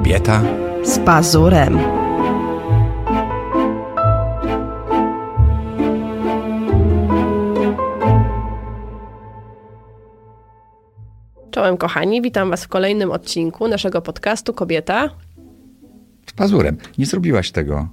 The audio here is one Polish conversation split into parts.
Kobieta z pazurem. Czołem kochani, witam was w kolejnym odcinku naszego podcastu Kobieta. z pazurem. Nie zrobiłaś tego.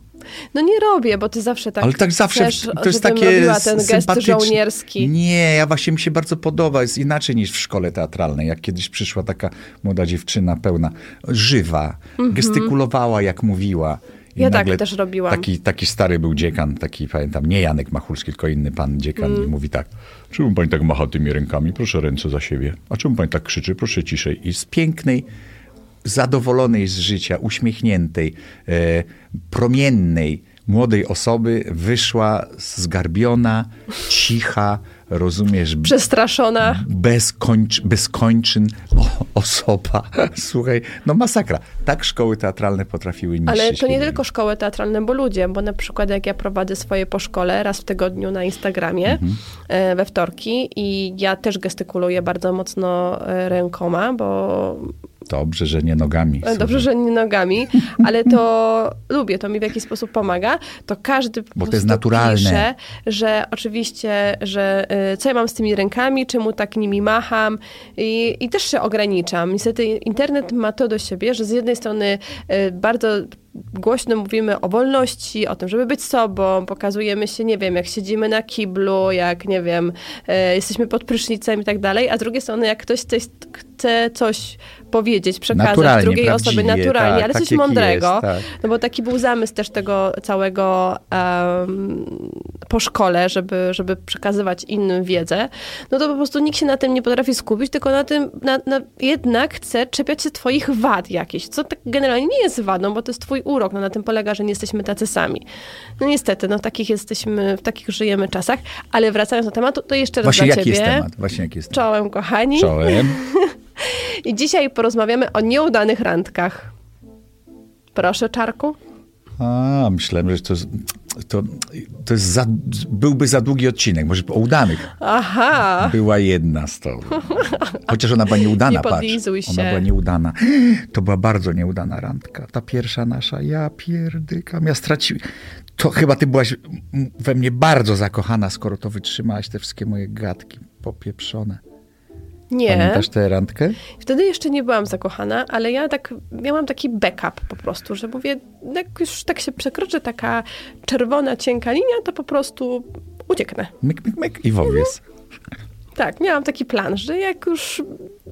No nie robię, bo ty zawsze tak Ale tak zawsze chcesz, to jest takie ten gest żołnierski. Nie, ja właśnie mi się bardzo podoba. Jest inaczej niż w szkole teatralnej. Jak kiedyś przyszła taka młoda dziewczyna pełna, żywa, gestykulowała jak mówiła. I Ja tak też robiłam. Taki, taki stary był dziekan, taki pamiętam, nie Janek Machulski, tylko inny pan dziekan Mm. i mówi tak, czemu pani tak macha tymi rękami? Proszę ręce za siebie. A czemu pani tak krzyczy? Proszę ciszej. I z pięknej, zadowolonej z życia, uśmiechniętej, e, promiennej, młodej osoby wyszła zgarbiona, cicha, rozumiesz, Przestraszona. bez, kończ, bez kończyn o, osoba. Słuchaj, no masakra. Tak szkoły teatralne potrafiły niszczyć. Ale to nie tylko szkoły teatralne, bo ludzie, bo na przykład jak ja prowadzę swoje po szkole raz w tygodniu na Instagramie Mhm. e, we wtorki i ja też gestykuluję bardzo mocno e, rękoma, bo Dobrze, że nie nogami. dobrze, że nie nogami, ale to lubię, to mi w jakiś sposób pomaga, to każdy po Bo to jest naturalne. pisze, że oczywiście, że e, co ja mam z tymi rękami, czemu tak nimi macham i, i też się ograniczam. Niestety internet ma to do siebie, że z jednej strony e, bardzo głośno mówimy o wolności, o tym, żeby być sobą, pokazujemy się, nie wiem, jak siedzimy na kiblu, jak, nie wiem, e, jesteśmy pod prysznicem i tak dalej, a z drugiej strony, jak ktoś chce, chce coś powiedzieć, przekazać Naturalnie, drugiej osobie naturalnie, tak, ale tak coś jak mądrego, jest, tak. no bo taki był zamysł też tego całego em, po szkole, żeby, żeby przekazywać innym wiedzę, no to po prostu nikt się na tym nie potrafi skupić, tylko na tym, na, na, jednak chce czepiać się twoich wad jakichś, co tak generalnie nie jest wadą, bo to jest twój urok, no na tym polega, że nie jesteśmy tacy sami. No niestety, no takich jesteśmy, w takich żyjemy czasach, ale wracając do tematu, to jeszcze raz Właśnie dla jaki ciebie. jest temat? Właśnie jaki jest temat? Czołem, kochani. Czołem. I dzisiaj porozmawiamy o nieudanych randkach. Proszę, Czarku. A, myślałem, że to, to, to jest za, byłby za długi odcinek. Może o udanych. Aha. Była jedna z to. Chociaż ona była nieudana, Nie patrz. podlizuj Ona się. była nieudana. To była bardzo nieudana randka. Ta pierwsza nasza. Ja pierdykam. Ja straciłem. To chyba ty byłaś we mnie bardzo zakochana, skoro to wytrzymałaś te wszystkie moje gadki popieprzone. Nie. Pamiętasz tę randkę? Wtedy jeszcze nie byłam zakochana, ale ja tak miałam taki backup po prostu, że mówię, jak już tak się przekroczy taka czerwona, cienka linia, to po prostu ucieknę. Myk, myk, myk i wowiec. Tak, miałam taki plan, że jak już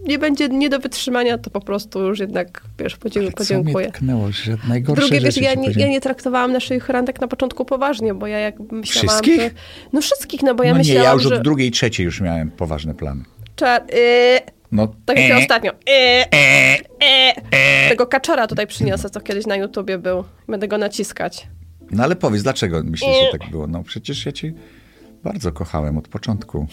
nie będzie nie do wytrzymania, to po prostu już jednak, wiesz, Co mnie podziękuję. tknęło, że najgorsze Drugie, wiesz, ja nie, ja nie traktowałam naszych randek na początku poważnie, bo ja jak myślałam, Wszystkich? że... No wszystkich, no bo ja no nie, myślałam, ja już że... od drugiej, trzeciej już miałem poważne plany. Czar... Yy... No, Tak jak e, ostatnio. E, e. Tego kaczora tutaj przyniosę, co kiedyś na YouTubie był. Będę go naciskać. No ale powiedz, dlaczego myślisz, że tak było? No przecież ja cię bardzo kochałem od początku.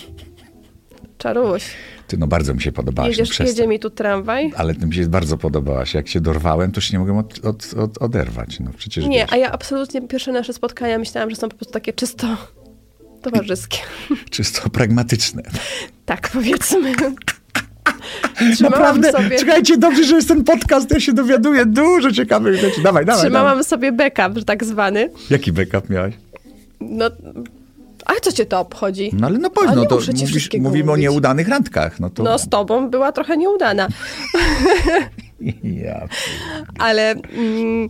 Czaruś, Ty no bardzo mi się podobałaś. no, jedziesz, przestań. jedzie mi tu tramwaj? Ale ty mi się bardzo podobałaś. Jak się dorwałem, to się nie mogłem od, od, od, oderwać. No przecież Nie, wiesz, a ja absolutnie pierwsze nasze spotkania myślałam, że są po prostu takie czysto towarzyskie. czysto pragmatyczne. Tak, powiedzmy. Trzymałam Naprawdę, sobie, czekajcie, dobrze, że jest ten podcast, ja się dowiaduję dużo ciekawych rzeczy. Dawaj, dawaj, dawaj. trzymałam sobie backup, tak zwany. Jaki backup miałaś? No, a co cię to obchodzi? No ale no powiedz, no nie to mówisz, mówimy o mówić. nieudanych randkach. No to... No, z tobą była trochę nieudana. Ja. Ale mm,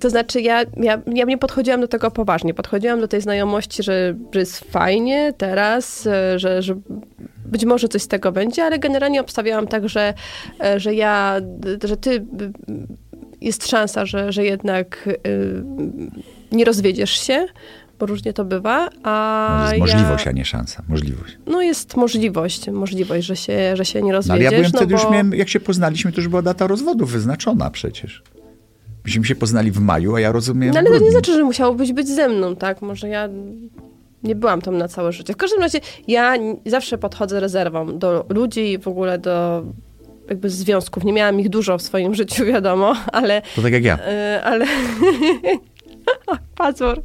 to znaczy, ja, ja, ja nie podchodziłam do tego poważnie. Podchodziłam do tej znajomości, że, że jest fajnie teraz, e, że, że być może coś z tego będzie, ale generalnie obstawiałam tak, że, e, że ja, że ty b- jest szansa, że, że jednak nie rozwiedziesz się, bo różnie to bywa, a To jest ja, możliwość, a nie szansa. Możliwość. No jest możliwość, możliwość, że się, że się nie No, rozwiedziesz. ale ja byłem no wtedy bo... już miałem, jak się poznaliśmy, to już była data rozwodu wyznaczona przecież. Myśmy się poznali w maju, a ja rozumiem No ale to nie znaczy, że musiałobyś być ze mną, tak? Może ja nie byłam tam na całe życie. W każdym razie ja zawsze podchodzę rezerwą do ludzi i w ogóle do jakby związków. Nie miałam ich dużo w swoim życiu, wiadomo, ale... To tak jak ja. y, ale... Pazur.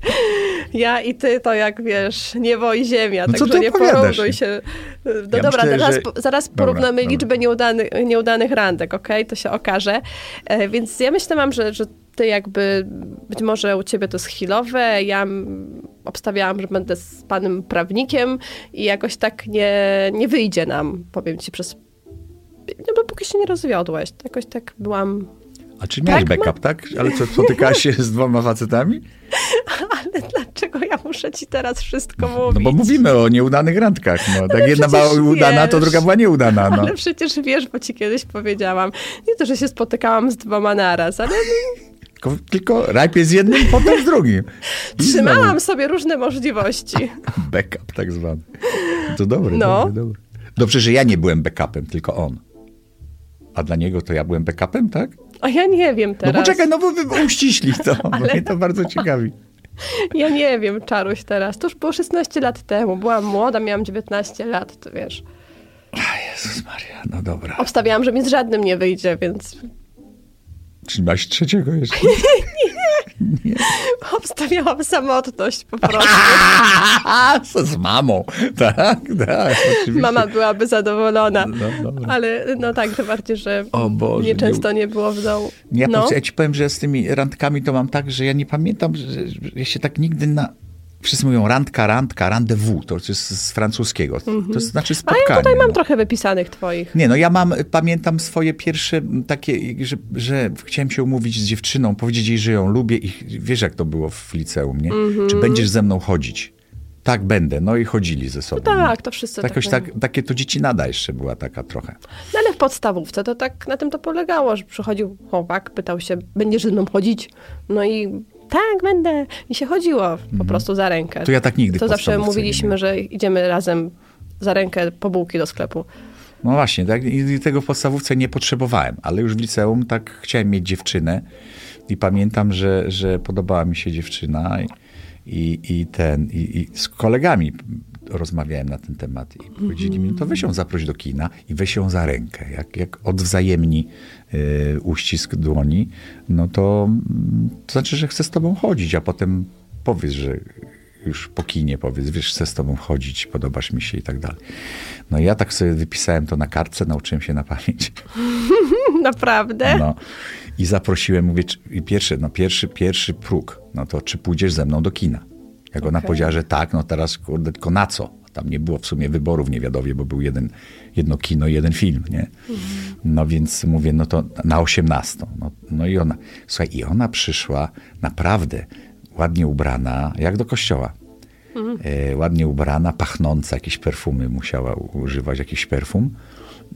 Ja i ty to jak wiesz, niebo i ziemia, No także nie porównuj się. No Ja dobra, myślę, zaraz, że- zaraz porównamy dobra. liczbę nieudanych, nieudanych randek, okej? To się okaże. E, więc ja myślę, mam, że, że ty jakby, być może u ciebie to jest chwilowe, ja obstawiałam, że będę z panem prawnikiem i jakoś tak nie, nie wyjdzie nam, powiem ci, przez... No bo póki się nie rozwiodłeś, jakoś tak byłam... A czy miałeś Tak, ma- backup, tak? Ale co, spotykałaś się z dwoma facetami? Ale dlaczego ja muszę ci teraz wszystko No mówić? bo mówimy o nieudanych randkach. No. Tak jedna była udana, to druga była nieudana. No. Ale przecież wiesz, bo ci kiedyś powiedziałam. Nie to, że się spotykałam z dwoma naraz, ale Tylko, tylko najpierw z jednym, potem z drugim. Trzymałam sobie różne możliwości. znowu Backup tak zwany. To dobre, No. dobre, dobre. Dobrze, że ja nie byłem backupem, tylko on. A dla niego to ja byłem backupem, tak? A ja nie wiem teraz. No poczekaj, no bo wy uściśli to, bo Ale- mnie to bardzo ciekawi. Ja nie wiem, Czaruś teraz. To już było 16 lat temu. Byłam młoda, miałam 19 lat, to wiesz. Jezus Maria, no dobra. Obstawiałam, że mi z żadnym nie wyjdzie, więc Czy masz trzeciego jeszcze? obstawiałam samotność po prostu. Z mamą? Tak, tak, oczywiście. Mama byłaby zadowolona. No, dobra. Ale no tak, to bardziej, że O Boże, mnie często nie było w domu. Ja, no. ja ci powiem, że z tymi randkami to mam tak, że ja nie pamiętam, że, że ja się tak nigdy na... Wszyscy mówią randka, randka, rendezvous, to jest z francuskiego. To znaczy A spotkanie. ja tutaj mam no. trochę wypisanych twoich. Nie, no ja mam, pamiętam swoje pierwsze takie, że, że chciałem się umówić z dziewczyną, powiedzieć jej, że ją lubię i wiesz jak to było w liceum, nie? Mhm. Czy będziesz ze mną chodzić? Tak, będę. No i chodzili ze sobą. tak, to wszyscy jakoś tak tak, takie to dzieci nada jeszcze była taka trochę. No ale w podstawówce to tak na tym to polegało, że przychodził chłopak, pytał się, będziesz ze mną chodzić? No i tak, będę. I się chodziło po prostu za rękę. Mhm. To ja tak nigdy To zawsze mówiliśmy, że idziemy razem za rękę po bułki do sklepu. No właśnie, tak? I tego w podstawówce nie potrzebowałem, ale już w liceum tak chciałem mieć dziewczynę i pamiętam, że, że podobała mi się dziewczyna i, i, i ten, i, i z kolegami rozmawiałem na ten temat i powiedzieli mi, no to weź ją zaproś do kina i weź ją za rękę. Jak, jak odwzajemni y, uścisk dłoni, no to, mm, to znaczy, że chcę z tobą chodzić, a potem powiedz, że już po kinie powiedz, wiesz, chcę z tobą chodzić, podobasz mi się i tak dalej. No i ja tak sobie wypisałem to na kartce, nauczyłem się na pamięć. Naprawdę? No. I zaprosiłem, mówię, i pierwszy, no pierwszy, pierwszy próg, no to czy pójdziesz ze mną do kina? Jak ona Okej. powiedziała, że tak, no teraz kurde, tylko na co? Tam nie było w sumie wyboru w Niewiadowie, bo był jeden, jedno kino i jeden film, nie? No więc mówię, no to na 18. No, no i ona, słuchaj, i ona przyszła naprawdę ładnie ubrana, jak do kościoła. E, ładnie ubrana, pachnąca, jakieś perfumy musiała używać, jakiś perfum.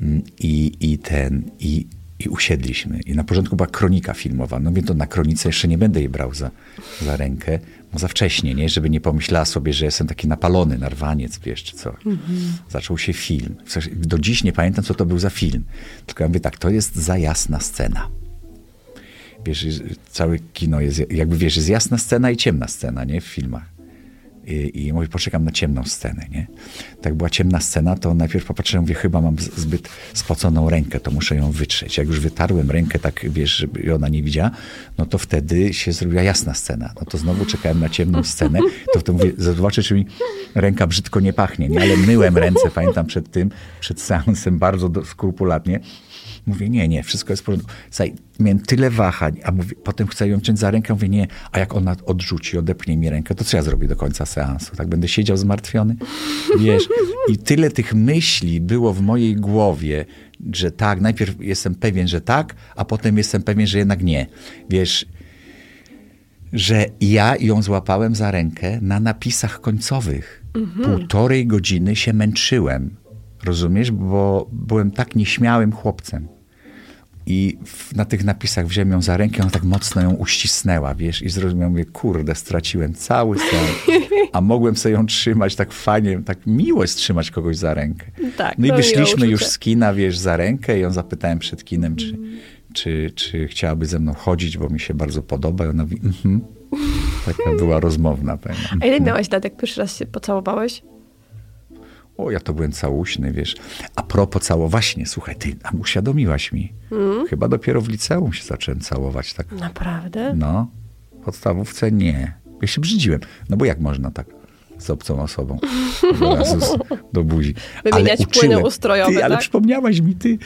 Mm, I, i ten, i, i usiedliśmy. I na porządku była kronika filmowa. No więc to na kronice jeszcze nie będę jej brał za, za rękę, za wcześnie, nie? Żeby nie pomyślała sobie, że jestem taki napalony, narwaniec, wiesz, czy co. Zaczął się film. Do dziś nie pamiętam, co to był za film. Tylko ja mówię tak, to jest za jasna scena. Wiesz, całe kino jest, jakby wiesz, jest jasna scena i ciemna scena, nie? W filmach. I, I mówię, poczekam na ciemną scenę, nie? Tak była ciemna scena, to najpierw popatrzyłem, mówię, chyba mam zbyt spoconą rękę, to muszę ją wytrzeć. Jak już wytarłem rękę, tak wiesz, żeby ona nie widziała, no to wtedy się zrobiła jasna scena. No to znowu czekałem na ciemną scenę, to wtedy mówię, zobaczę, czy mi ręka brzydko nie pachnie, nie? Ale myłem ręce, pamiętam przed tym, przed seansem bardzo skrupulatnie. Mówię, nie, nie, wszystko jest w porządku. Słuchaj, miałem tyle wahań, a mówię, potem chcę ją wziąć za rękę, mówię, nie, a jak ona odrzuci, odepnie mi rękę, to co ja zrobię do końca seansu? Tak będę siedział zmartwiony? Wiesz, i tyle tych myśli było w mojej głowie, że tak, najpierw jestem pewien, że tak, a potem jestem pewien, że jednak nie. Wiesz, że ja ją złapałem za rękę na napisach końcowych. Półtorej godziny się męczyłem. Rozumiesz? Bo byłem tak nieśmiałym chłopcem. I w, na tych napisach wziąłem ją za rękę, ona tak mocno ją uścisnęła, wiesz, i zrozumiałem, mówię, kurde, straciłem cały sen. A mogłem sobie ją trzymać tak fajnie, tak miło jest trzymać kogoś za rękę. Tak, No i to wyszliśmy już z kina, wiesz, za rękę i ją zapytałem przed kinem, czy, czy, czy chciałaby ze mną chodzić, bo mi się bardzo podoba. I ona mówi, mhm. Taka była rozmowna. Powiem. A ile miałeś lat, jak pierwszy raz się pocałowałeś? O, ja to byłem całuśny, wiesz. A propos cało, właśnie, słuchaj, ty a uświadomiłaś mi. Chyba dopiero w liceum się zacząłem całować tak. Naprawdę? No, w podstawówce nie. Ja się brzydziłem. No bo jak można tak z obcą osobą do, buzi. Wymieniać ale płyny ustrojowe, ty, Ale tak? przypomniałaś mi, ty,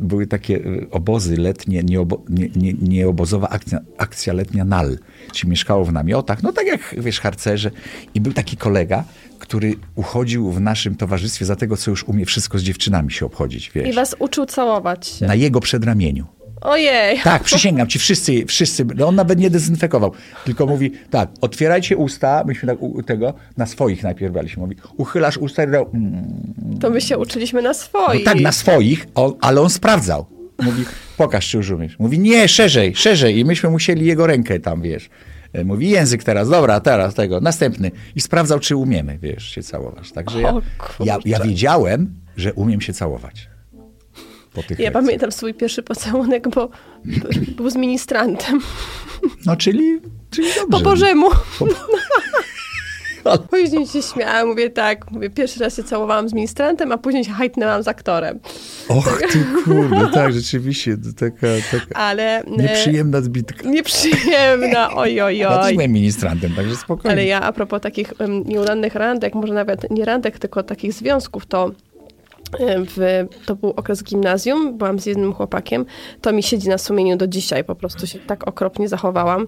były takie y, obozy letnie, nieobo, nie, nie, nieobozowa akcja, akcja letnia NAL. Czyli mieszkało w namiotach, no tak jak, wiesz, harcerze. I był taki kolega, który uchodził w naszym towarzystwie za tego, co już umie wszystko z dziewczynami się obchodzić, wiesz. I was uczył całować się. Na jego przedramieniu. Ojej. Tak, przysięgam ci, wszyscy, wszyscy, no on nawet nie dezynfekował, tylko mówi, tak, otwierajcie usta, myśmy tak u, tego, na swoich najpierw braliśmy, mówi, uchylasz usta i dał, mm, To my się uczyliśmy na no swoich. tak, na swoich, on, ale on sprawdzał. Mówi, pokaż, czy już umiesz. Mówi, nie, szerzej, szerzej i myśmy musieli jego rękę tam, wiesz. E, Mówi, język teraz, dobra, teraz tego, następny. I sprawdzał, czy umiemy, wiesz, się całować. Także ja, ja, ja wiedziałem, że umiem się całować. Po tych Ja lekcjach. pamiętam swój pierwszy pocałunek, bo był z ministrantem. No, czyli, czyli dobrze. Po Bożemu. Ale- Później się śmiałam, mówię tak, mówię, pierwszy raz się całowałam z ministrantem, a później się hajtnęłam z aktorem. Och ty kurde, tak, rzeczywiście, taka, taka Ale... e, nieprzyjemna zbitka. Nieprzyjemna, oj, oj, Ja też oj. byłem ministrantem, także spokojnie. Ale ja a propos takich um, nieudanych randek, może nawet nie randek, tylko takich związków, to w, to był okres gimnazjum, byłam z jednym chłopakiem, to mi siedzi na sumieniu do dzisiaj, po prostu się tak okropnie zachowałam.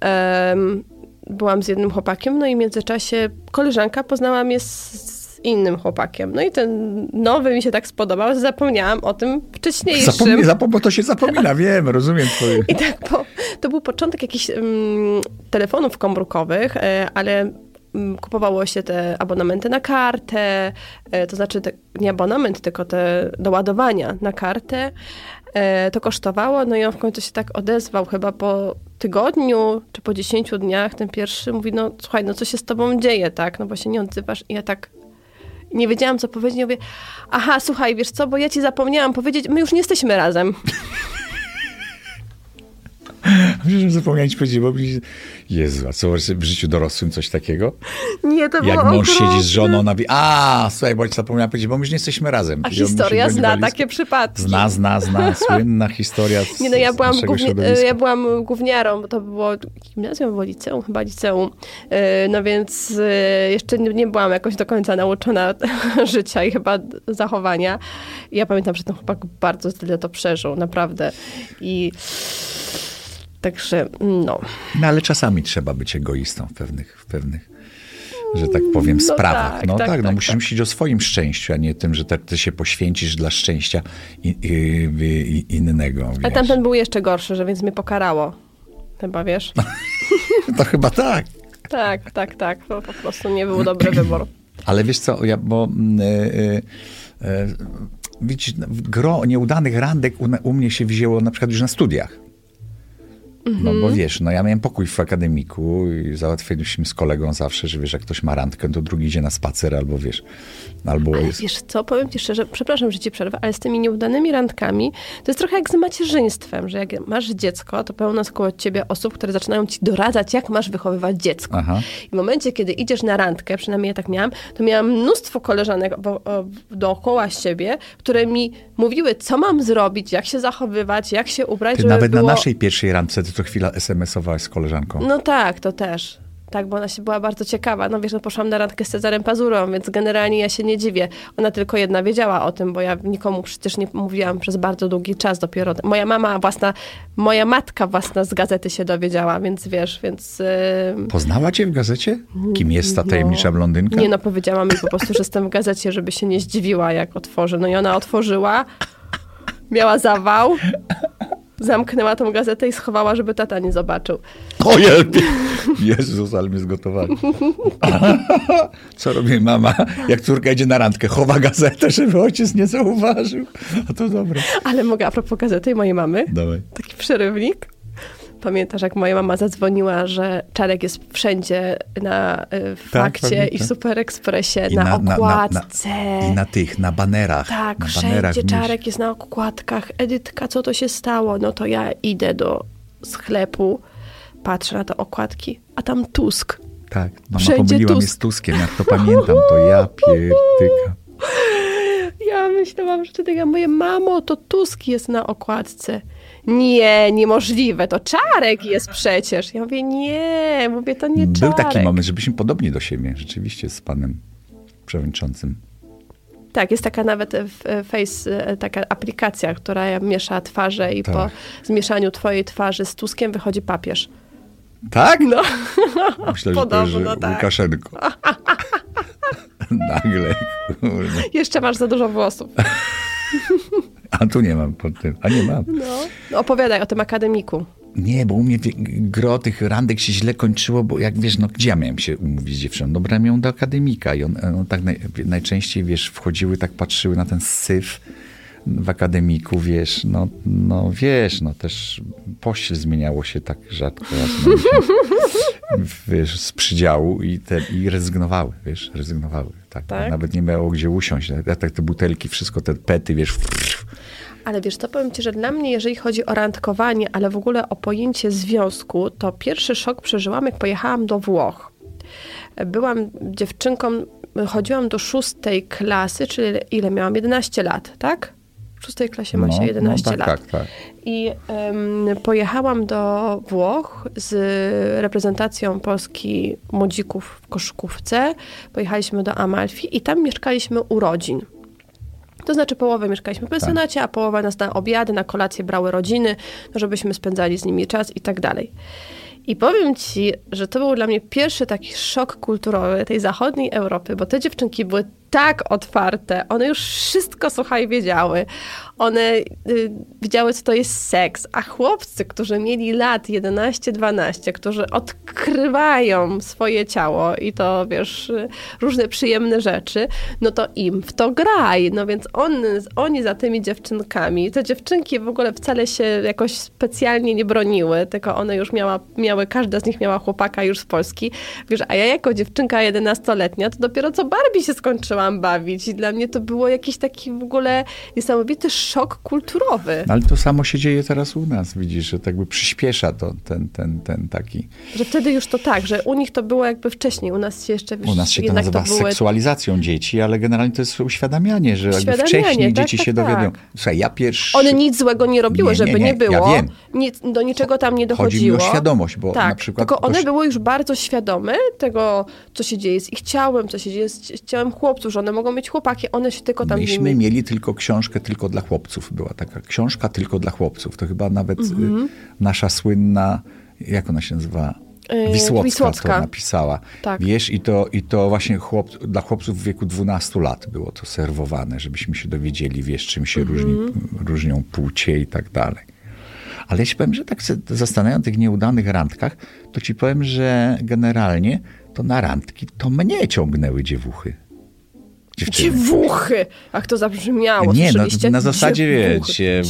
Em, byłam z jednym chłopakiem, no i w międzyczasie koleżanka poznała mnie z, innym chłopakiem. No i ten nowy mi się tak spodobał, że zapomniałam o tym wcześniejszym. Zapomnij, zapom- bo to się zapomina, wiem, rozumiem twoje. I tak, bo to był początek jakichś mm, telefonów komórkowych, e, ale kupowało się te abonamenty na kartę, e, to znaczy te, nie abonament, tylko te doładowania na kartę. E, to kosztowało, no i on w końcu się tak odezwał chyba po tygodniu, czy po 10 dniach, ten pierwszy mówi, no słuchaj, no co się z tobą dzieje, tak, no bo się nie odzywasz. I ja tak nie wiedziałam, co powiedzieć, ja mówię, aha, słuchaj, wiesz co, bo ja ci zapomniałam powiedzieć, my już nie jesteśmy razem. Przecież zapomniałem ci powiedzieć, bo Jezu, a co w życiu dorosłym coś takiego? Nie, to było Jak mąż siedzi z okropne. żoną, mówi, a słuchaj, bo ci zapomniałem powiedzieć, bo my już nie jesteśmy razem. A historia zna walizkę. takie przypadki. Zna, zna, zna, słynna historia z, Nie no, ja byłam, głównie, ja byłam gówniarą, bo to było gimnazjum, było liceum, chyba liceum. E, No więc e, jeszcze nie, nie byłam jakoś do końca nauczona życia i chyba zachowania. I ja pamiętam, że ten chłopak bardzo tyle to przeżył, naprawdę. I także, no. No ale czasami trzeba być egoistą w pewnych, w pewnych że tak powiem, No sprawach. tak, no tak, tak, no tak, musisz tak. myśleć o swoim szczęściu, a nie tym, że tak ty się poświęcisz dla szczęścia i, i, i innego. A wiesz. tamten był jeszcze gorszy, że więc mnie pokarało. Chyba, wiesz? To chyba tak. Tak, tak, tak. To po prostu nie był dobry wybór. Ale wiesz co, ja, bo mm, e, e, e, widzisz, no, gro nieudanych randek u, u mnie się wzięło na przykład już na studiach. No bo wiesz, no ja miałem pokój w akademiku i załatwiliśmy z kolegą zawsze, że wiesz, jak ktoś ma randkę, to drugi idzie na spacer albo wiesz, albo Ale jest... wiesz co, powiem ci szczerze, przepraszam, że ci przerwę, ale z tymi nieudanymi randkami to jest trochę jak z macierzyństwem, że jak masz dziecko, to pełno koło ciebie osób, które zaczynają ci doradzać, jak masz wychowywać dziecko. Aha. I w momencie, kiedy idziesz na randkę, przynajmniej ja tak miałam, to miałam mnóstwo koleżanek dookoła siebie, które mi mówiły, co mam zrobić, jak się zachowywać, jak się ubrać, Ty żeby nawet było... na naszej pierwszej randce ty co chwila SMS-owałaś z koleżanką. No tak, to też. Tak, bo ona się była bardzo ciekawa. No wiesz, no poszłam na randkę z Cezarem Pazurą, więc generalnie ja się nie dziwię. Ona tylko jedna wiedziała o tym, bo ja nikomu przecież nie mówiłam przez bardzo długi czas dopiero. Moja mama własna, moja matka własna z gazety się dowiedziała, więc wiesz, więc... Yy... Poznała cię w gazecie? Kim jest ta tajemnicza blondynka? Nie no, powiedziała mi po prostu, że jestem w gazecie, żeby się nie zdziwiła, jak otworzę. No i ona otworzyła, miała zawał, zamknęła tą gazetę i schowała, żeby tata nie zobaczył. O jelpie! Jezus, ale mnie zgotowali. Co robi mama, jak córka idzie na randkę? Chowa gazetę, żeby ojciec nie zauważył. A to dobre. Ale mogę a propos gazety mojej mamy? Dawaj. Taki przerywnik. Pamiętasz, jak moja mama zadzwoniła, że Czarek jest wszędzie na y, fakcie i w pamiętam. Super Expressie, I na, na- na- na- okładce. I na tych, na banerach. Tak, na banerach wszędzie wnieś- Czarek jest na okładkach. Edytka, co to się stało? No to ja idę do sklepu, patrzę na te okładki, a tam Tusk. Tak, mama Wszędzie pomyliła mnie Tusk. z Tuskiem, jak to pamiętam, to ja pierdyka. Ja myślałam, że ty ja mówię, mamo, to Tusk jest na okładce. Nie, niemożliwe, to Czarek jest przecież. Ja mówię, nie, mówię, to nie Czarek. Był taki moment, żebyśmy podobni do siebie, rzeczywiście, z panem przewodniczącym. Tak, jest taka nawet Face, e, taka aplikacja, która miesza twarze i tak. po zmieszaniu twojej twarzy z Tuskiem wychodzi papież. Tak? No. Myślę, Podobno, że to jest tak. Łukaszenko. Nagle. Kurde. Jeszcze masz za dużo włosów. A tu nie mam pod tym. A nie mam. No. Opowiadaj o tym akademiku. Nie, bo u mnie gro tych randek się źle kończyło, bo jak wiesz, no gdzie ja miałem się umówić z dziewczyną? Dobra, ją do akademika i on, on tak naj, najczęściej, wiesz, wchodziły, tak patrzyły na ten syf w akademiku, wiesz, no, no wiesz, no też pościel zmieniało się tak rzadko raz wiesz, z przydziału i, te, i rezygnowały, wiesz, rezygnowały. Tak, tak? Nawet nie miało gdzie usiąść. Tak te butelki, wszystko te pety, wiesz, ale wiesz, to powiem ci, że dla mnie, jeżeli chodzi o randkowanie, ale w ogóle o pojęcie związku, to pierwszy szok przeżyłam, jak pojechałam do Włoch. Byłam dziewczynką, chodziłam do szóstej klasy, czyli ile miałam? 11 lat, tak? W szóstej klasie ma się 11 no, tak, lat. Tak, tak. I um, pojechałam do Włoch z reprezentacją Polski młodzików w koszykówce. Pojechaliśmy do Amalfi i tam mieszkaliśmy u rodzin. To znaczy połowę mieszkaliśmy w pensjonacie, tak. a połowa nas na obiady, na kolacje brały rodziny, no żebyśmy spędzali z nimi czas i tak dalej. I powiem ci, że to był dla mnie pierwszy taki szok kulturowy tej zachodniej Europy, bo te dziewczynki były tak otwarte. One już wszystko, słuchaj, wiedziały. One y, wiedziały, co to jest seks. A chłopcy, którzy mieli lat 11-12, którzy odkrywają swoje ciało i to, wiesz, różne przyjemne rzeczy, no to im w to graj. No więc on, oni za tymi dziewczynkami, te dziewczynki w ogóle wcale się jakoś specjalnie nie broniły, tylko one już miała, miały, każda z nich miała chłopaka już z Polski. Wiesz, a ja jako dziewczynka 11-letnia, to dopiero co Barbie się skończyła zaczęłam bawić i dla mnie to było jakiś taki w ogóle niesamowity szok kulturowy. Ale to samo się dzieje teraz u nas, widzisz, że tak by przyspiesza to ten, ten, ten taki... Że wtedy już to tak, że u nich to było jakby wcześniej, u nas się jeszcze... U nas się to nazywa to były... seksualizacją dzieci, ale generalnie to jest uświadamianie, że uświadamianie, wcześniej tak, dzieci tak, się tak. dowiedzą. Słuchaj, ja pierwszy... One nic złego nie robiły, nie, żeby nie, nie było. Ja wiem. Nic, do niczego tam nie dochodziło. Chodzi mi o świadomość, bo tak, na przykład... tylko one były już bardzo świadome tego, co się dzieje z ich ciałem, co się dzieje z ciałem chłopców, że one mogą mieć chłopaki, one się tylko tam... Myśmy nimi... mieli tylko książkę tylko dla chłopców. Była taka książka tylko dla chłopców. To chyba nawet mm-hmm. nasza słynna, jak ona się nazywa? Y, Wisłocka, Wisłocka. to napisała. Tak. Wiesz, i to, i to właśnie chłop, dla chłopców w wieku 12 lat było to serwowane, żebyśmy się dowiedzieli, wiesz, czym się mm-hmm. różni, różnią płcie i tak dalej. Ale ja ci powiem, że tak się zastanawiam o tych nieudanych randkach, to ci powiem, że generalnie to na randki to mnie ciągnęły dziewuchy dziewczyny. Dziewuchy! Ach, to zabrzmiało. Nie, no, na zasadzie, wiecie,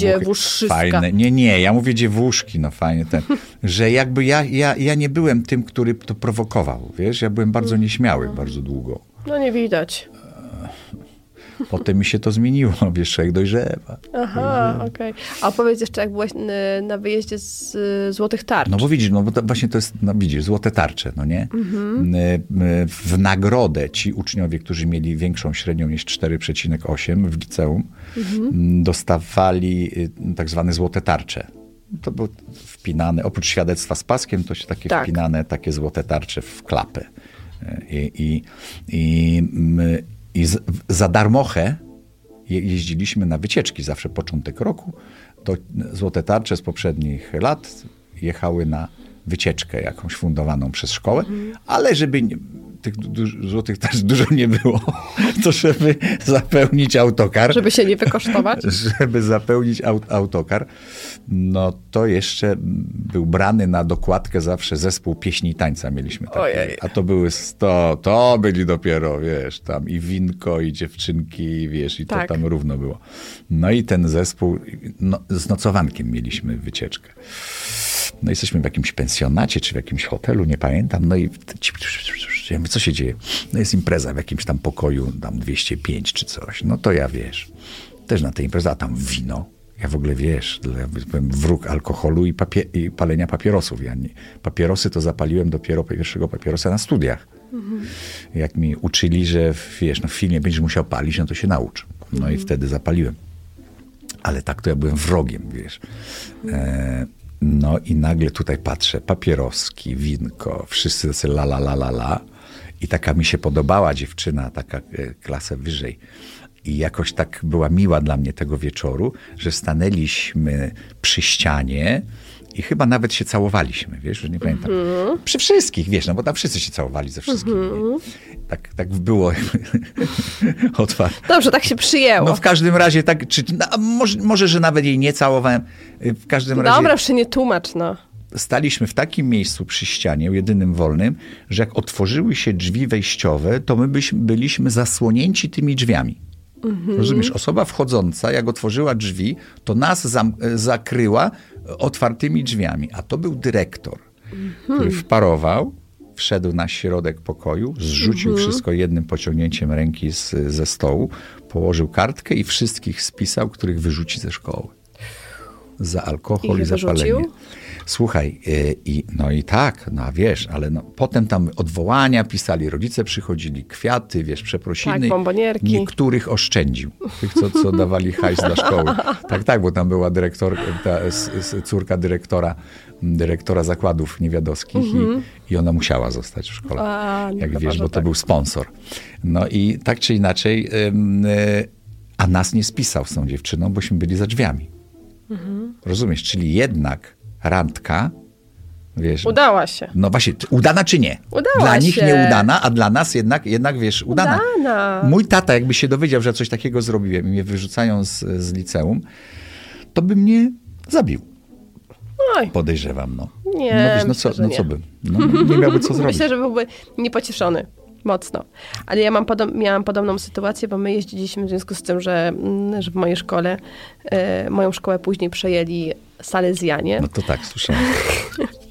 fajne. Nie, nie, ja mówię dziewuszki, no fajnie ten. że jakby ja, ja, ja nie byłem tym, który to prowokował, wiesz? Ja byłem bardzo nieśmiały bardzo długo. No nie widać. Potem mi się to zmieniło, wiesz, jak dojrzewa. Aha, okej. Okay. A powiedz jeszcze, jak byłeś na wyjeździe z Złotych Tarcz. No bo widzisz, no bo to właśnie to jest, no widzisz, Złote Tarcze, no nie? Mhm. W nagrodę ci uczniowie, którzy mieli większą średnią niż 4,8 w liceum, mhm. dostawali y, tak zwane Złote Tarcze. To było wpinane, oprócz świadectwa z paskiem, to się takie tak. wpinane, takie złote tarcze w klapę. I, i, i, i z, za darmochę jeździliśmy na wycieczki zawsze początek roku. To złote tarcze z poprzednich lat jechały na wycieczkę jakąś fundowaną przez szkołę, mhm. ale żeby tych du złotych też dużo nie było, to żeby zapełnić autokar. Żeby się nie wykosztować. Żeby zapełnić aut autokar, no to jeszcze był brany na dokładkę zawsze zespół pieśni i tańca mieliśmy. Takie. A to były sto, to byli dopiero, wiesz, tam i winko, i dziewczynki, wiesz, i tak. to tam równo było. No i ten zespół, no, z nocowankiem mieliśmy wycieczkę. No jesteśmy w jakimś pensjonacie, czy w jakimś hotelu, nie pamiętam. No i ja mówię, co się dzieje? No jest impreza w jakimś tam pokoju, tam 205 czy coś. No to ja wiesz, też na tej imprezie, a tam wino. Ja w ogóle wiesz, byłem wróg alkoholu i, papie- i palenia papierosów. Ja nie, papierosy to zapaliłem dopiero pierwszego papierosa na studiach. Mhm. Jak mi uczyli, że wiesz, no w filmie będziesz musiał palić, no to się naucz. No i wtedy zapaliłem. Ale tak to ja byłem wrogiem, wiesz. E, no i nagle tutaj patrzę, papieroski, winko, wszyscy tacy la la la la la. I taka mi się podobała dziewczyna, taka e, klasę wyżej. I jakoś tak była miła dla mnie tego wieczoru, że stanęliśmy przy ścianie i chyba nawet się całowaliśmy, wiesz, że nie pamiętam. Przy wszystkich, wiesz, no bo tam wszyscy się całowali ze wszystkimi. Tak, tak było otwarte. Dobrze, tak się przyjęło. No w każdym razie tak, czy, no, może, może, że nawet jej nie całowałem. W każdym razie Dobra, się nie tłumacz, no. Staliśmy w takim miejscu przy ścianie, jedynym wolnym, że jak otworzyły się drzwi wejściowe, to my byśmy, byliśmy zasłonięci tymi drzwiami. Rozumiesz, osoba wchodząca, jak otworzyła drzwi, to nas zam- zakryła otwartymi drzwiami. A to był dyrektor, który wparował, wszedł na środek pokoju, zrzucił wszystko jednym pociągnięciem ręki z, ze stołu, położył kartkę i wszystkich spisał, których wyrzuci ze szkoły. Za alkohol Ich i zapalenie. wyrzucił? Słuchaj, y, i, no i tak, no a wiesz, ale no, potem tam odwołania pisali, rodzice przychodzili, kwiaty, wiesz, przeprosiny. Tak, bombonierki. Niektórych oszczędził, tych, co, co dawali hajs dla szkoły. Tak, tak, bo tam była dyrektor, ta córka dyrektora, m, dyrektora zakładów niewiadowskich i, i ona musiała zostać w szkole. Mhm. A, no jak chyba, wiesz, że bo to tak. był sponsor. No i tak czy inaczej, y, a nas nie spisał z tą dziewczyną, bośmy byli za drzwiami. Mhm. Rozumiesz? Czyli jednak randka, wiesz, Udała się. no właśnie, udana czy nie? Udała Dla nich się. nieudana, a dla nas jednak, jednak wiesz, udana. Udana. Mój tata, jakby się dowiedział, że coś takiego zrobiłem i mnie wyrzucają z, z liceum, to by mnie zabił. Oj, Podejrzewam, no. Nie, no, wiesz, no, myślę, co, że no nie. co by? No, nie miałby co zrobić. myślę, że byłby niepocieszony. Mocno. Ale ja mam podob- miałam podobną sytuację, bo my jeździliśmy w związku z tym, że, mm, że w mojej szkole, e, moją szkołę później przejęli salezjanie. No to tak, słyszałem.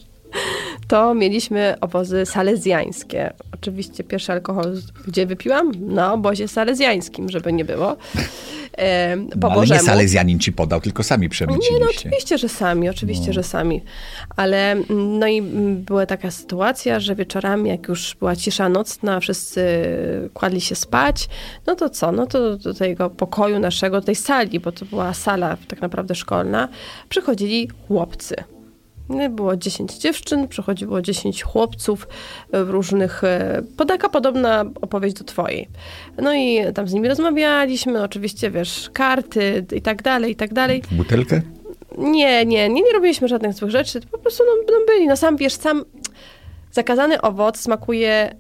to mieliśmy obozy salezjańskie. Oczywiście pierwszy alkohol, gdzie wypiłam? Na obozie salezjańskim, żeby nie było. E, po No, ale nie Bożemu. Salezjanin ci podał, tylko sami Nie, no przemyciliście. oczywiście, że sami, oczywiście, że sami. Ale mm, no i mm, była taka sytuacja, że wieczorami, jak już była cisza nocna, wszyscy kładli się spać, no to co? No to do tego pokoju naszego, tej sali, bo to była sala tak naprawdę szkolna, przychodzili chłopcy. No, Było 10 dziewczyn, przychodziło 10 chłopców w różnych. e, Taka podobna opowieść do Twojej. No i tam z nimi rozmawialiśmy, oczywiście, wiesz, karty i tak dalej, i tak dalej. Butelkę? Nie, nie, nie, nie robiliśmy żadnych złych rzeczy. Po prostu no, no byli. No sam wiesz, sam zakazany owoc smakuje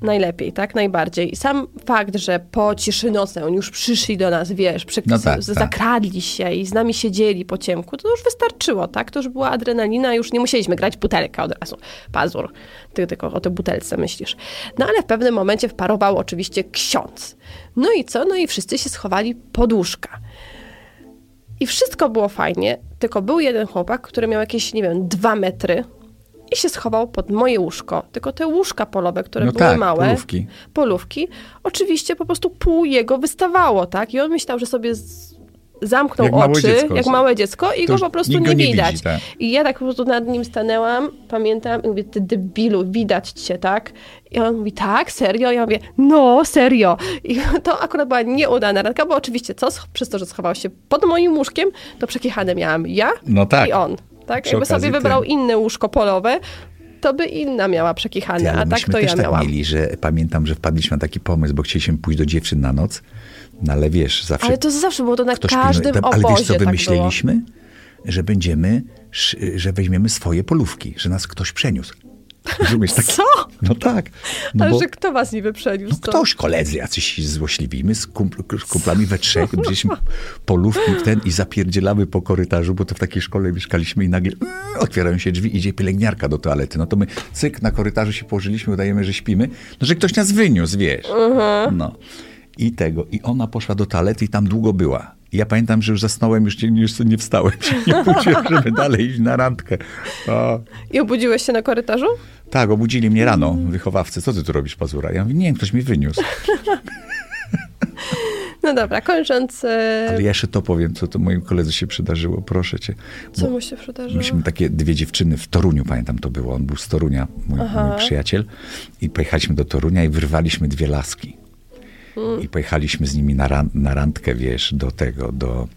najlepiej, tak? Najbardziej. I sam fakt, że po ciszy nocnej oni już przyszli do nas, wiesz, przy, No tak, tak. zakradli się i z nami siedzieli po ciemku, to już wystarczyło, tak? To już była adrenalina, już nie musieliśmy grać w butelkę od razu. Pazur. Ty tylko o tej butelce myślisz. No ale w pewnym momencie wparował oczywiście ksiądz. No i co? No i wszyscy się schowali pod łóżka. I wszystko było fajnie, tylko był jeden chłopak, który miał jakieś, nie wiem, dwa metry i się schował pod moje łóżko. Tylko te łóżka polowe, które No były tak, małe, polówki. polówki, oczywiście po prostu pół jego wystawało, tak? I on myślał, że sobie z... zamknął Jak oczy, dziecko. jak małe dziecko i go po prostu nie, nie widać. widzi, tak. I ja tak po prostu nad nim stanęłam, pamiętam, i mówię, ty debilu, widać cię, tak? I on mówi, tak, serio? Ja mówię, no, serio. I to akurat była nieudana randka, bo oczywiście co, przez to, że schował się pod moim łóżkiem, to przekichane miałam ja No tak. i on. Tak? Jakby sobie wybrał ty. inne łóżko polowe, to by inna miała przekichane, Ty, a tak to ja tak miałam. mieli, że pamiętam, że wpadliśmy na taki pomysł, bo chcieliśmy pójść do dziewczyn na noc, no ale wiesz, zawsze Ale to zawsze było to na każdym pilnuje. obozie Ale wiesz, co tak było. wymyśleliśmy? że będziemy, że weźmiemy swoje polówki, że nas ktoś przeniósł. Rozumiesz? Tak, Co? No tak. No Ale bo, że kto was niby przeniósł? no to- ktoś, koledzy jacyś złośliwi, my z, kumpl, z kumplami we trzech, gdzieśmy polówki w ten i zapierdzielamy po korytarzu, bo to w takiej szkole mieszkaliśmy i nagle mm, otwierają się drzwi, idzie pielęgniarka do toalety. No to my cyk, na korytarzu się położyliśmy, udajemy, że śpimy, no że ktoś nas wyniósł, wiesz. No. I tego. I ona poszła do toalety i tam długo była. Ja pamiętam, że już zasnąłem, już nie, już nie wstałem się, nie budziłem, żeby dalej iść na randkę. O. I obudziłeś się na korytarzu? Tak, obudzili mnie rano, wychowawcy. Co ty tu robisz, Pazura? Ja mówię, nie wiem, ktoś mi wyniósł. No dobra, kończąc, e, Ale ja jeszcze to powiem, co to moim koledze się przydarzyło, proszę cię. co mu się przydarzyło? Myśmy takie dwie dziewczyny w Toruniu, pamiętam to było. On był z Torunia, mój, mój przyjaciel. I pojechaliśmy do Torunia i wyrwaliśmy dwie laski. I pojechaliśmy z nimi na, ran, na randkę, wiesz, do tego, do,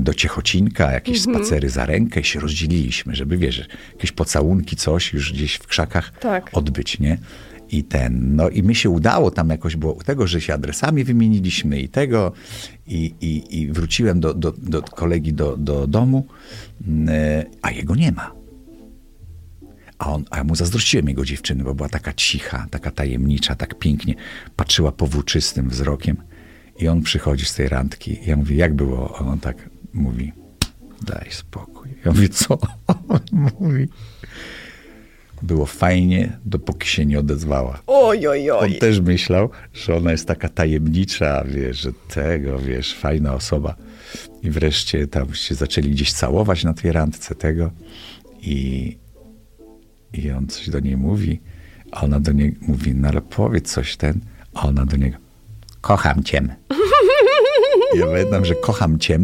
do Ciechocinka, jakieś spacery za rękę i się rozdzieliliśmy, żeby, wiesz, jakieś pocałunki, coś już gdzieś w krzakach Tak. odbyć, nie? I ten, no i mi się udało tam jakoś, było tego, że się adresami wymieniliśmy i tego, i, i, i wróciłem do, do, do kolegi do, do domu, mm, e, a jego nie ma. A, on, a ja mu zazdrościłem jego dziewczyny, bo była taka cicha, taka tajemnicza, tak pięknie patrzyła powłóczystym wzrokiem. I on przychodzi z tej randki. Ja mówię, jak było? A on tak mówi, daj spokój. Ja mówię, co? On mówi, było fajnie, dopóki się nie odezwała. Oj, oj, On oj. też myślał, że ona jest taka tajemnicza, wiesz, że tego, wiesz, fajna osoba. I wreszcie tam się zaczęli gdzieś całować na tej randce tego i, i on coś do niej mówi, a ona do niego mówi, no ale powiedz coś ten, a ona do niego, kocham cię. Ja pamiętam, że kocham cię,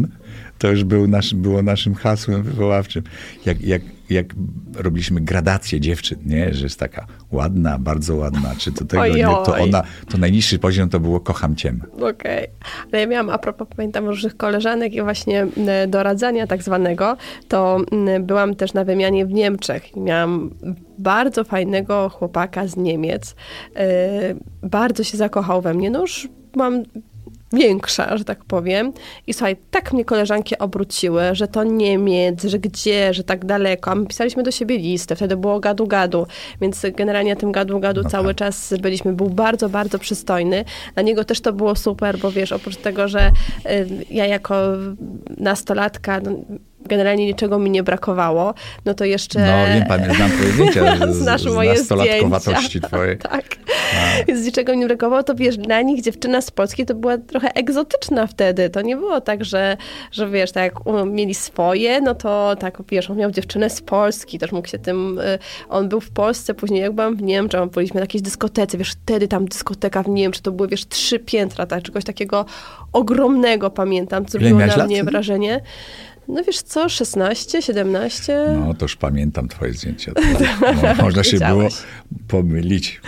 to już był nasz, było naszym hasłem wywoławczym. Jak, jak, jak robiliśmy gradację dziewczyn, nie? że jest taka ładna, bardzo ładna, czy to tego, Oj, nie? to ona, to najniższy poziom to było kocham cię. Okej. Ale ja miałam, a propos, pamiętam różnych koleżanek i właśnie m, doradzania tak zwanego, to m, byłam też na wymianie w Niemczech i miałam bardzo fajnego chłopaka z Niemiec. E, bardzo się zakochał we mnie. No już byłam większa, że tak powiem. I słuchaj, tak mnie koleżanki obróciły, że to Niemiec, że gdzie, że tak daleko. A my pisaliśmy do siebie listy, wtedy było gadu-gadu, więc generalnie tym gadu-gadu No cały tak. czas byliśmy. Był bardzo, bardzo przystojny. Dla niego też to było super, bo wiesz, oprócz tego, że y, ja jako nastolatka no, generalnie niczego mi nie brakowało, no to jeszcze... No wiem, pamiętam, znam twoje zdjęcia z, Znasz moje zdjęcia. twojej. Tak. Z niczego mi nie brakowało, to wiesz, dla nich dziewczyna z Polski to była trochę egzotyczna wtedy. To nie było tak, że, że wiesz, tak jak um, mieli swoje, no to tak, wiesz, on miał dziewczynę z Polski, też mógł się tym, y, on był w Polsce, później jak byłam w Niemczech, byliśmy na jakiejś dyskotece, wiesz, wtedy tam dyskoteka w Niemczech, to były, wiesz, trzy piętra, tak, czegoś takiego ogromnego, pamiętam, co miałeś na mnie wrażenie. No wiesz co, 16, 17? No to już pamiętam twoje zdjęcia. No, można się było pomylić.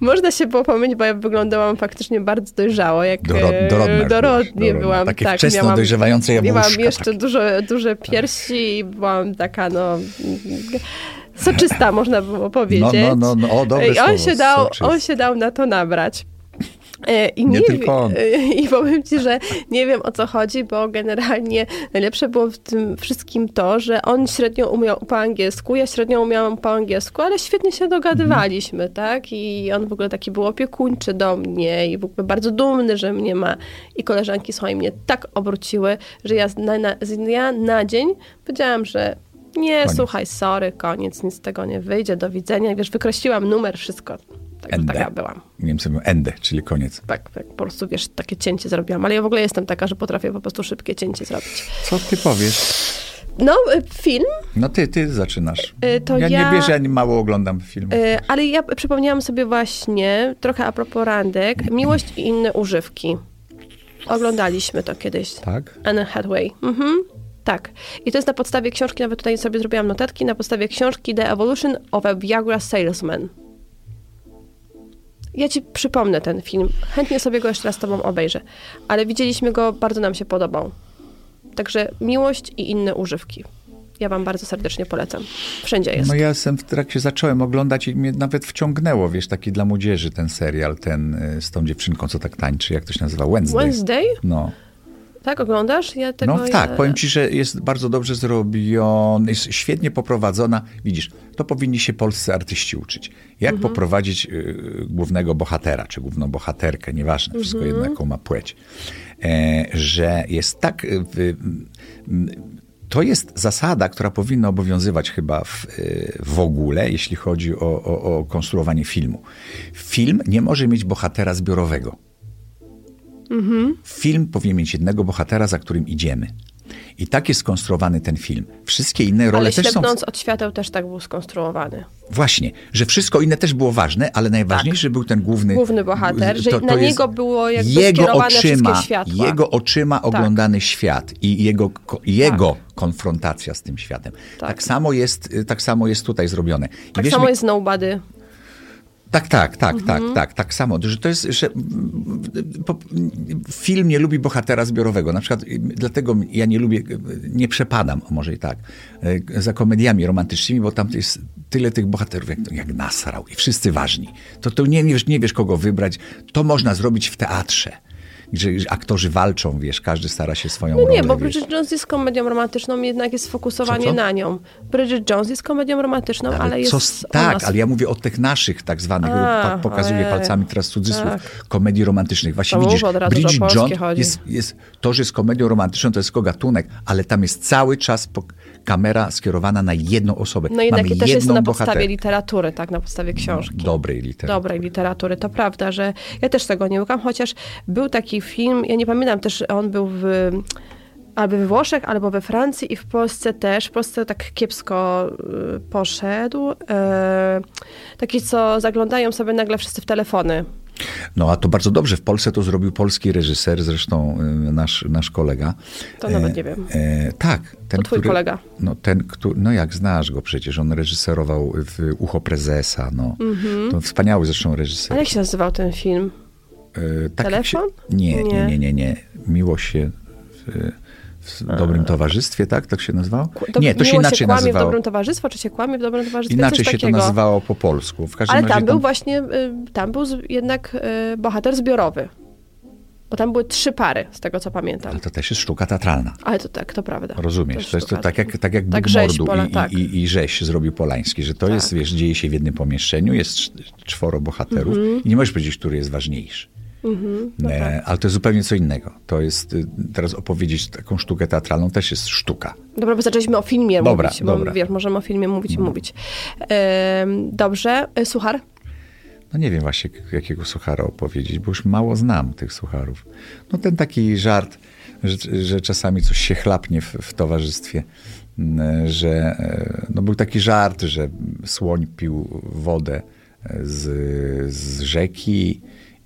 Można się było pomylić, bo ja wyglądałam faktycznie bardzo dojrzało, jak Doro- e, dorodna dorodnie byłam. Takie tak, wczesno miałam, dojrzewające Miałam jabłuszka jeszcze takie. duże, duże piersi i byłam taka, no... Soczysta, można było powiedzieć. No, no, no, no, o, dobre I on słowo, się, dał, soczysta. on się dał na to nabrać. E, I Nie wie- tylko on. e, I powiem ci, że nie wiem o co chodzi, bo generalnie najlepsze było w tym wszystkim to, że on średnio umiał po angielsku, ja średnio umiałam po angielsku, ale świetnie się dogadywaliśmy, tak? I on w ogóle taki był opiekuńczy do mnie i w ogóle bardzo dumny, że mnie ma. I koleżanki słuchaj mnie tak obróciły, że ja z na, na, z dnia na dzień powiedziałam, że nie, Koniec. słuchaj, sorry, koniec, nic z tego nie wyjdzie, do widzenia. Wiesz, wykreśliłam numer, wszystko. Ende. taka byłam. Niemcy mówią ende, czyli koniec. Tak, tak, po prostu wiesz, takie cięcie zrobiłam. Ale ja w ogóle jestem taka, że potrafię po prostu szybkie cięcie zrobić. Co ty powiesz? No, y, film, No ty, ty zaczynasz. Y, to ja, ja- nie bierze, ani mało oglądam filmów. y, ale ja przypomniałam sobie właśnie, trochę a propos randek, Miłość i inne używki. Oglądaliśmy to kiedyś. Tak? Anne Hathaway. Mhm. Tak. I to jest na podstawie książki, nawet tutaj sobie zrobiłam notatki, na podstawie książki The Evolution of a Viagra Salesman. Ja ci przypomnę ten film. Chętnie sobie go jeszcze raz z tobą obejrzę. Ale widzieliśmy go, bardzo nam się podobał. Także miłość i inne używki. Ja wam bardzo serdecznie polecam. Wszędzie jest. No ja jestem w trakcie, zacząłem oglądać i mnie nawet wciągnęło, wiesz, taki dla młodzieży ten serial, ten y, z tą dziewczynką, co tak tańczy, jak to się nazywa? Wednesday. Wednesday? No, Tak, oglądasz? Ja tego no tak, ja... powiem ci, że jest bardzo dobrze zrobiony, jest świetnie poprowadzona. Widzisz, to powinni się polscy artyści uczyć. Jak Mhm. poprowadzić y, głównego bohatera, czy główną bohaterkę, nieważne, wszystko Mhm. jedno, jaką ma płeć. E, że jest tak... y, y, to jest zasada, która powinna obowiązywać chyba w, y, w ogóle, jeśli chodzi o, o, o konstruowanie filmu. Film nie może mieć bohatera zbiorowego. Film powinien mieć jednego bohatera, za którym idziemy. I tak jest skonstruowany ten film. Wszystkie inne role Ale też są. ślepnąc od świateł też tak był skonstruowany. Właśnie, że wszystko inne też było ważne, ale najważniejszy był ten główny. Główny bohater, że to- na to jest niego było jakby jego oczyma, światła. Tak. Jego oczyma oglądany świat i jego, ko- jego konfrontacja z tym światem. Tak. Tak. samo jest, y, tak samo jest tutaj zrobione. I Tak wiesz samo jest Nobody. Tak, tak, tak, tak, tak, tak samo. Że to jest, że film nie lubi bohatera zbiorowego. Na przykład dlatego ja nie lubię, nie przepadam, może i tak, y, za komediami romantycznymi, bo tam jest tyle tych bohaterów, jak, jak nasrał i wszyscy ważni. To, to nie, wiesz, nie wiesz, kogo wybrać. To można zrobić w teatrze. Gdzie aktorzy walczą, wiesz, każdy stara się swoją No rolę. nie, bo wiesz. Bridget Jones jest komedią romantyczną, jednak jest sfokusowanie Co, co? na nią. Bridget Jones jest komedią romantyczną, ale, jest... co, tak, ale ja mówię o tych naszych tak zwanych, A, pokazuję ojej. palcami teraz cudzysłów, Tak. komedii romantycznych. Właśnie To widzisz, Bridget Jones jest, jest, to, że jest komedią romantyczną, to jest tylko gatunek, ale tam jest cały czas kamera skierowana na jedną osobę. No jednak Mamy też jest na podstawie bohaterkę. literatury. literatury, tak, na podstawie książki. Dobrej literatury. dobrej literatury. To prawda, że ja też tego nie łykam, chociaż był taki film, ja nie pamiętam też, on był w, albo we Włoszech, albo we Francji i w Polsce też. W Polsce tak kiepsko y, poszedł. E, taki, co zaglądają sobie nagle wszyscy w telefony. No a to bardzo dobrze. W Polsce to zrobił polski reżyser, zresztą y, nasz, nasz kolega. To nawet nie wiem. E, tak. Ten, To twój kolega. No, ten, który, no jak znasz go przecież, on reżyserował w Ucho Prezesa. No. To wspaniały zresztą reżyser. Ale jak się nazywał ten film? E, tak Telefon? Się, nie, nie, Nie. nie, nie. Miłość się w, w dobrym towarzystwie, tak? Tak się nazywało? To nie, to się inaczej się kłamie w nazywało. dobrym towarzystwie, czy się kłamie w dobrym towarzystwie? Inaczej się to takiego. nazywało po polsku. W każdym Ale razie tam był właśnie, y, tam był jednak y, bohater zbiorowy. Bo tam były trzy pary, z tego co pamiętam. Ale to też jest sztuka teatralna. Ale to tak, to prawda. Rozumiesz? To jest to tak jak, tak jak Tak Bóg rzeź mordu pola- i, tak. i, i, rzeź zrobił Polański, że to Tak. jest, wiesz, dzieje się w jednym pomieszczeniu, jest cz- czworo bohaterów Mhm. i nie możesz powiedzieć, który jest ważniejszy. No E, tak. ale to jest zupełnie co innego. To jest, y, teraz opowiedzieć taką sztukę teatralną też jest sztuka. Dobra, bo zaczęliśmy o filmie Dobra, mówić, dobra. bo wiesz, możemy o filmie mówić i mówić. Ym, dobrze, Y, Suchar? No nie wiem właśnie, jakiego suchara opowiedzieć, bo już mało znam tych sucharów. No ten taki żart, że, że czasami coś się chlapnie w, w towarzystwie, m, że e, no był taki żart, że słoń pił wodę z, z rzeki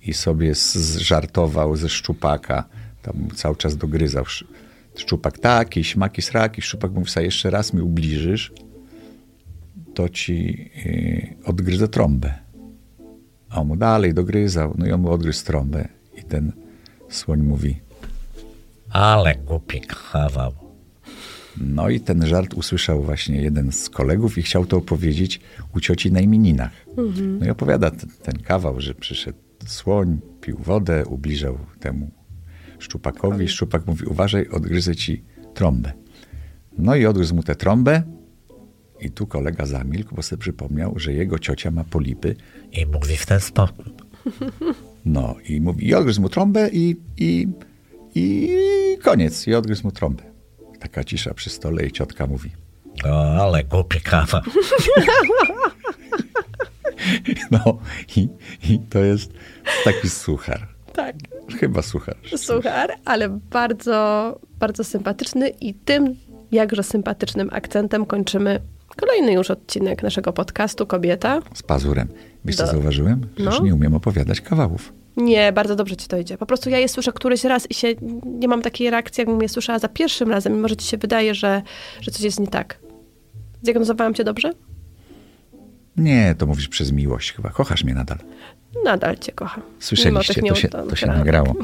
i sobie z- zżartował ze szczupaka, tam cały czas dogryzał. Sz- Szczupak taki, śmaki, sraki. Szczupak mówi sobie, jeszcze raz mi ubliżysz, to ci y, odgryzę trąbę. A on mu dalej dogryzał, no i on mu odgryzł trąbę. I ten słoń mówi, Ale głupi kawał. no i ten żart usłyszał właśnie jeden z kolegów i chciał to opowiedzieć u cioci na imieninach. No i opowiada ten, ten kawał, że przyszedł słoń, pił wodę, ubliżał temu szczupakowi. Szczupak mówi, uważaj, odgryzę ci trąbę. No i odgryzł mu tę trąbę i tu kolega zamilkł, bo sobie przypomniał, że jego ciocia ma polipy I mówi w ten sposób. No i mówi, i odgryzł mu trąbę i, i, i koniec. I odgryzł mu trąbę. Taka cisza przy stole i ciotka mówi, O, ale głupi kawał. no i, i to jest taki suchar. Tak. Chyba suchar. Suchar, ale bardzo, bardzo sympatyczny i tym jakże sympatycznym akcentem kończymy kolejny już odcinek naszego podcastu Kobieta. Z pazurem. Wiesz, co zauważyłem? Że już No. nie umiem opowiadać kawałów. Nie, bardzo dobrze ci to idzie. Po prostu ja je słyszę któryś raz i się nie mam takiej reakcji, jakbym je słyszała za pierwszym razem, mimo że ci się wydaje, że, że coś jest nie tak. Zdiagnozowałam cię dobrze? Nie, to mówisz przez miłość chyba. Kochasz mnie nadal. Nadal cię kocham. Słyszeliście, to się, to się nagrało.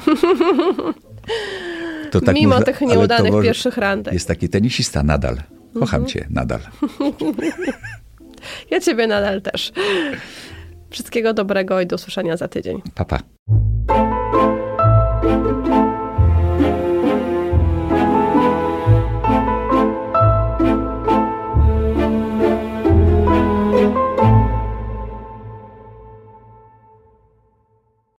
To tak Mimo mówię, tych nieudanych to pierwszych randek. Jest taki tenisista nadal. Kocham Mhm. cię nadal. Ja ciebie nadal też. Wszystkiego dobrego i do usłyszenia za tydzień. Papa. Pa.